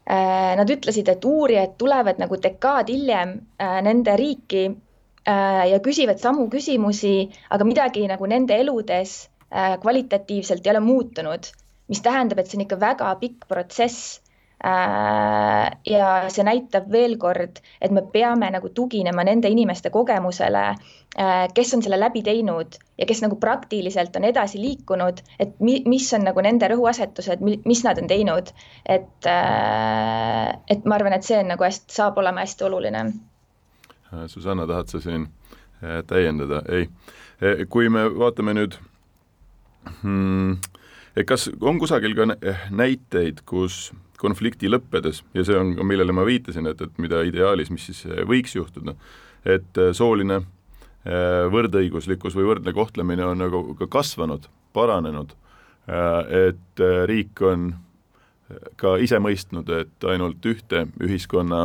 Äh, nad ütlesid, et uurijad tulevad nagu dekaad hiljem äh, nende riiki ja küsivad samu küsimusi, aga midagi nagu nende eludes kvalitatiivselt ei ole muutunud, mis tähendab, et see on ikka väga pikk protsess Äh, ja see näitab veel kord, et me peame nagu tuginema nende inimeste kogemusele, äh, kes on selle läbi teinud ja kes nagu praktiliselt on edasi liikunud, et mi-, mis on nagu nende rõhuasetused, mis nad on teinud. et, äh, et ma arvan, et see on nagu hästi, saab olema hästi oluline. Susanna, tahad sa siin täiendada? ei, kui me vaatame nüüd hmm, kas on kusagil ka näiteid, kus konflikti lõppedes ja see on ka, millele ma viitasin, et, et mida ideaalis, mis siis eh, võiks juhtuda, et eh, sooline eh, võrdõiguslikkus või võrdne kohtlemine on nagu ka kasvanud, paranenud, et riik on ka ise mõistnud, et ainult ühte ühiskonna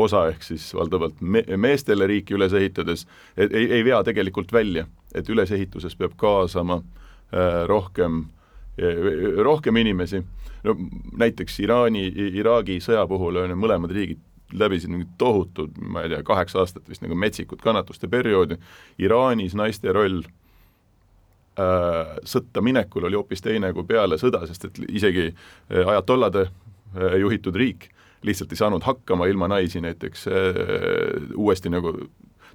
osa, ehk siis valdavalt me-, meestele riiki üles ehitades, et ei, ei vea tegelikult välja, et ülesehituses peab kaasama rohkem, rohkem inimesi. No näiteks Iraani, Iraagi sõja puhul on ju mõlemad riigid läbisid mingit tohutud, ma ei tea, kaheksa aastat vist nagu metsikut kannatuste perioodi, Iraanis naiste roll äh, sõtta minekul oli hoopis teine kui peale sõda, sest et isegi äh, ajatollade äh, juhitud riik lihtsalt ei saanud hakkama ilma naisi näiteks äh, uuesti nagu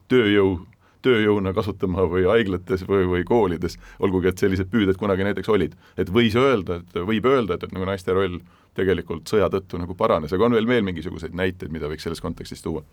tööjõu tööjõuna kasutama või haiglates või, või koolides, olgugi et sellised püüded kunagi näiteks olid. et võis öelda, et võib öelda, et, et nagu naiste roll tegelikult sõja tõttu nagu paranes, aga on veel veel mingisuguseid näiteid, mida võiks selles kontekstis tuua?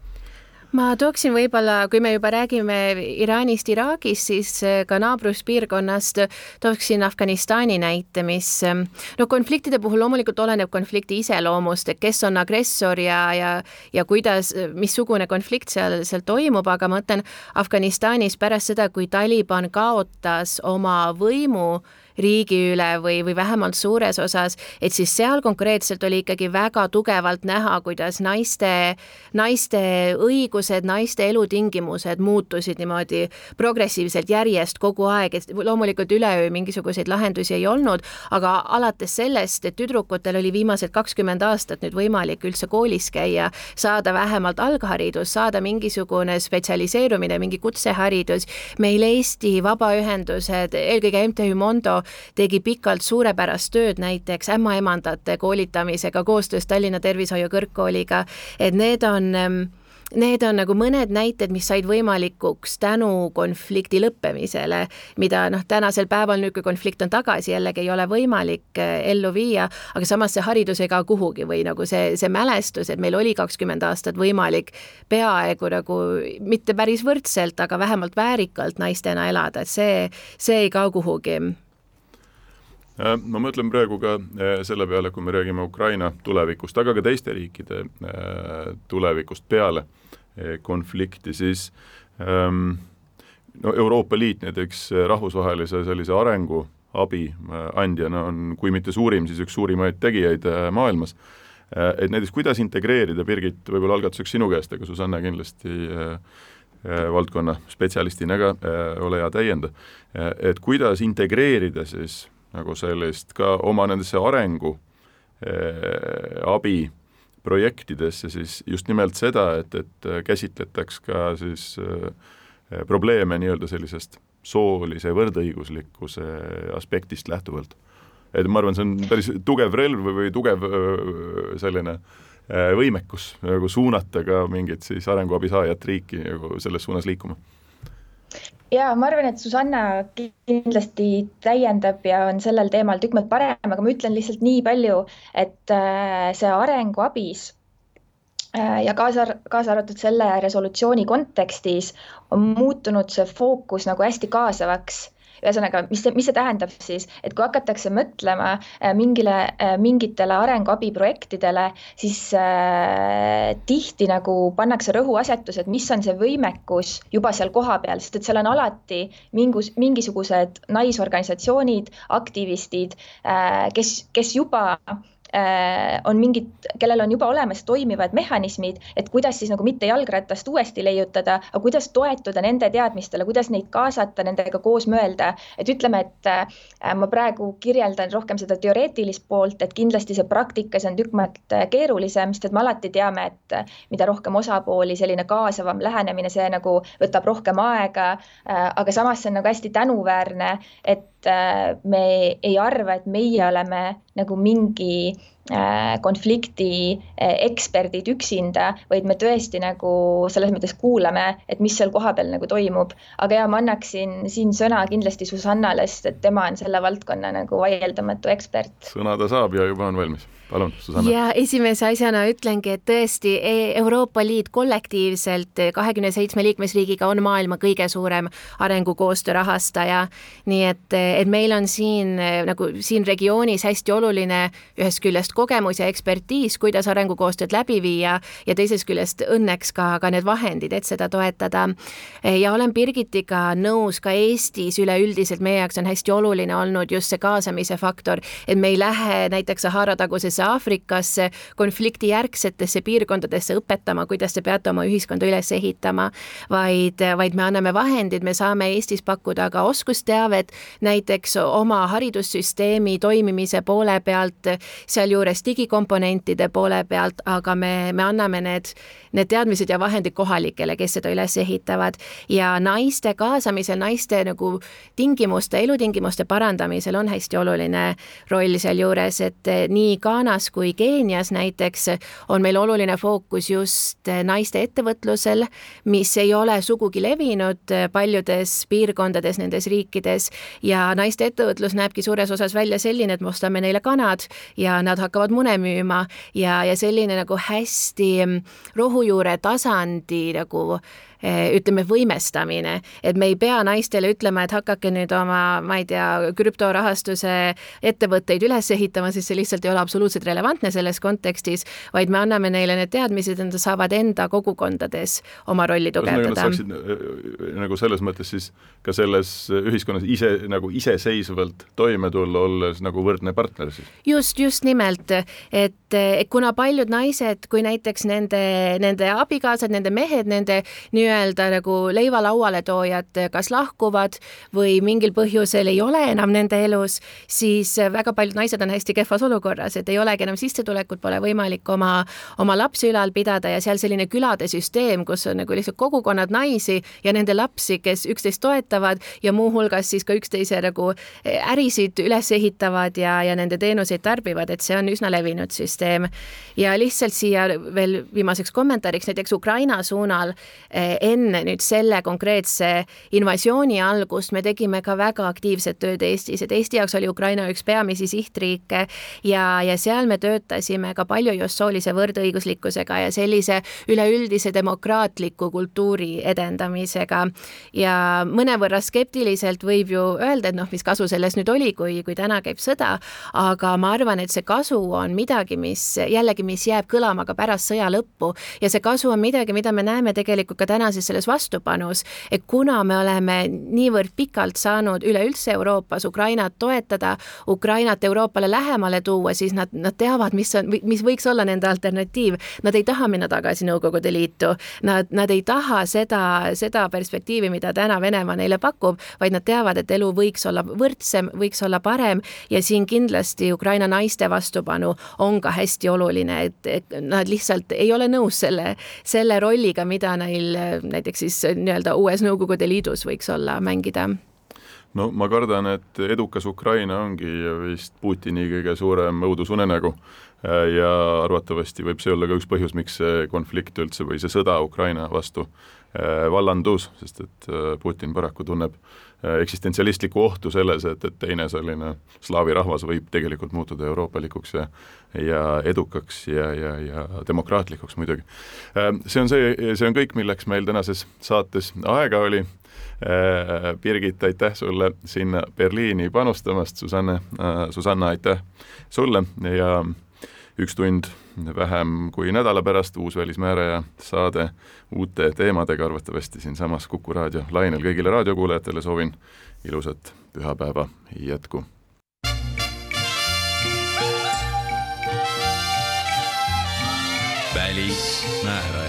Ma tooksin võib-olla, kui me juba räägime Iraanist, Iraagist, siis äh, ka naabruspiirkonnast tooksin Afganistani näite, mis ähm, no konfliktide puhul loomulikult oleneb konflikti iseloomust, et kes on agressor ja, ja ja kuidas, missugune konflikt seal, seal toimub, aga ma mõtlen Afganistanis pärast seda, kui Taliban kaotas oma võimu riigi üle või, või vähemalt suures osas, et siis seal konkreetselt oli ikkagi väga tugevalt näha, kuidas naiste, naiste õigused, naiste elutingimused muutusid niimoodi progressiivselt järjest kogu aeg, et loomulikult üleöö mingisuguseid lahendusi ei olnud, aga alates sellest, et tüdrukutel oli viimased kakskümmend aastat nüüd võimalik üldse koolis käia, saada vähemalt algharidus, saada mingisugune spetsialiseerumine, mingi kutseharidus, meil Eesti vabaühendused, eelkõige MTÜ Mondo tegi pikalt suurepärast tööd näiteks ämmaemandate koolitamisega koostöös Tallinna Tervishoiu Kõrgkooliga, et need on Need on nagu mõned näited, mis said võimalikuks tänu konflikti lõppemisele, mida noh, tänasel päeval nüüd, kui konflikt on tagasi, jällegi ei ole võimalik eh, ellu viia, aga samas see haridus ei kao kuhugi või nagu see, see mälestus, et meil oli kakskümmend aastat võimalik peaaegu nagu mitte päris võrdselt, aga vähemalt väärikalt naistena elada, et see, see ei kao kuhugi. Äh, ma mõtlen praegu ka äh, selle peale, kui me räägime Ukraina tulevikust, aga ka teiste riikide äh, tulevikust peale konflikti, siis ähm, no Euroopa Liit näiteks rahvusvahelise sellise arenguabi andjana on, kui mitte suurim, siis üks suurimaid tegijaid maailmas. et näiteks kuidas integreerida, Birgit, võib-olla algatuseks sinu käest, aga Susanne kindlasti valdkonna spetsialistina ka, ole hea, täienda. et kuidas integreerida siis nagu sellist ka oma nendesse arengu abi projektidesse siis just nimelt seda, et, et käsitletaks ka siis probleeme nii-öelda sellisest soolise võrdõiguslikkuse aspektist lähtuvalt. et ma arvan, see on päris tugev relv või, või tugev selline võimekus nagu suunata ka mingit siis arenguabi saajat riiki nagu selles suunas liikuma ja ma arvan, et Susanna kindlasti täiendab ja on sellel teemal tükk maad parem, aga ma ütlen lihtsalt nii palju, et see arenguabis ja kaasa, kaasa arvatud selle resolutsiooni kontekstis on muutunud see fookus nagu hästi kaasavaks ühesõnaga, mis see, mis see tähendab siis, et kui hakatakse mõtlema äh, mingile, äh, mingitele arenguabiprojektidele, siis äh, tihti nagu pannakse rõhuasetus, et mis on see võimekus juba seal kohapeal, sest et seal on alati mingus, mingisugused naisorganisatsioonid, aktivistid äh,, kes, kes juba äh, on mingid, kellel on juba olemas toimivad mehhanismid, et kuidas siis nagu mitte jalgratast uuesti leiutada, aga kuidas toetuda nende teadmistele, kuidas neid kaasata, nendega koos mõelda. et ütleme, et äh, ma praegu kirjeldan rohkem seda teoreetilist poolt, et kindlasti see praktikas on tükk maad äh, keerulisem, sest et me alati teame, et mida rohkem osapooli, selline kaasavam lähenemine, see nagu võtab rohkem aega. aga samas see on nagu hästi tänuväärne, et me ei arva, et meie oleme nagu mingi konflikti äh, eksperdid üksinda, vaid me tõesti nagu selles mõttes kuulame, et mis seal kohapeal nagu toimub. aga ja ma annaksin siin sõna kindlasti Susannale, sest et tema on selle valdkonna nagu vaieldamatu ekspert. sõna ta saab ja juba on valmis palun, Susanna. ja esimese asjana ütlengi, et tõesti e, Euroopa Liit kollektiivselt kahekümne seitsme liikmesriigiga on maailma kõige suurem arengukoostöö rahastaja. nii et, et meil on siin nagu siin regioonis hästi oluline ühest küljest kogemus ja ekspertiis, kuidas arengukoostööd läbi viia ja teisest küljest õnneks ka, ka need vahendid, et seda toetada. ja olen Birgitiga nõus ka Eestis üleüldiselt, meie jaoks on hästi oluline olnud just see kaasamise faktor, et me ei lähe näiteks Sahara taguses Põhja-Aasiasse, Aafrikasse, konfliktijärgsetesse piirkondadesse õpetama, kuidas te peate oma ühiskonda üles ehitama, vaid, vaid me anname vahendid, me saame Eestis pakkuda ka oskusteavet näiteks oma haridussüsteemi toimimise poole pealt, sealjuures digikomponentide poole pealt, aga me, me anname need, need teadmised ja vahendid kohalikele, kes seda üles ehitavad. Ja naiste kaasamisel, naiste nagu tingimuste, elutingimuste parandamisel on hästi oluline roll sealjuures, et nii Ghana Ghanas kui Keenias näiteks on meil oluline fookus just naiste ettevõtlusel, mis ei ole sugugi levinud paljudes piirkondades nendes riikides. Ja naiste ettevõtlus näebki suures osas välja selline, et me ostame neile kanad ja nad hakkavad mune müüma. Ja, ja selline nagu hästi rohujuure tasandi nagu Eh, ütleme, võimestamine, et me ei pea naistele ütlema, et hakake nüüd oma, ma ei tea, krüptorahastuse ettevõtteid üles ehitama, siis see lihtsalt ei ole absoluutselt relevantne selles kontekstis, vaid me anname neile need teadmised, et nad saavad enda kogukondades oma rolli tugevdada. Eh, nagu selles mõttes siis ka selles ühiskonnas ise nagu iseseisvalt toime tulla, olles nagu võrdne partner siis? just, just nimelt, et, kuna paljud naised, kui näiteks nende, nende abikaasad, nende mehed, nende nii nii-öelda nagu leiva lauale toojad kas lahkuvad või mingil põhjusel ei ole enam nende elus, siis väga paljud naised on hästi kehvas olukorras, et ei olegi enam sissetulekut, pole võimalik oma, oma lapsi ülal pidada ja seal selline külade süsteem, kus on nagu lihtsalt kogukonnad naisi ja nende lapsi, kes üksteist toetavad ja muuhulgas siis ka üksteise nagu ärisid üles ehitavad ja, ja nende teenuseid tarbivad, et see on üsna levinud süsteem. ja lihtsalt siia veel viimaseks kommentaariks näiteks Ukraina suunal enne nüüd selle konkreetse invasiooni algust me tegime ka väga aktiivset tööd Eestis, et Eesti jaoks oli Ukraina üks peamisi sihtriike ja, ja seal me töötasime ka palju just soolise võrdõiguslikkusega ja sellise üleüldise demokraatliku kultuuri edendamisega. ja mõnevõrra skeptiliselt võib ju öelda, et noh, mis kasu sellest nüüd oli, kui, kui täna käib sõda, aga ma arvan, et see kasu on midagi, mis jällegi, mis jääb kõlama ka pärast sõja lõppu ja see kasu on midagi, mida me näeme tegelikult ka täna tänases selles vastupanus, et kuna me oleme niivõrd pikalt saanud üleüldse Euroopas Ukrainat toetada, Ukrainat Euroopale lähemale tuua, siis nad, nad teavad, mis on, mis võiks olla nende alternatiiv. Nad ei taha minna tagasi Nõukogude Liitu, nad, nad ei taha seda, seda perspektiivi, mida täna Venemaa neile pakub, vaid nad teavad, et elu võiks olla võrdsem, võiks olla parem ja siin kindlasti Ukraina naiste vastupanu on ka hästi oluline, et, nad lihtsalt ei ole nõus selle, selle rolliga, mida neil näiteks siis nii-öelda uues Nõukogude Liidus võiks olla mängida. No ma kardan, et edukas Ukraina ongi vist Putini kõige suurem õudusunenägu ja arvatavasti võib see olla ka üks põhjus, miks see konflikt üldse või see sõda Ukraina vastu äh, vallandus, sest et äh, Putin paraku tunneb äh, eksistentsialistlikku ohtu selles, et, et teine selline slaavi rahvas võib tegelikult muutuda euroopalikuks ja ja edukaks ja, ja, ja demokraatlikuks muidugi. See on see, see on kõik, milleks meil tänases saates aega oli Äh, Birgit, aitäh sulle sinna Berliini panustamast, Susanne, äh, Susanna, aitäh sulle ja üks tund vähem kui nädala pärast uus Välismääraja saade uute teemadega arvatavasti siinsamas Kuku raadio lainel. kõigile raadiokuulajatele soovin ilusat pühapäeva jätku. Välismääraja.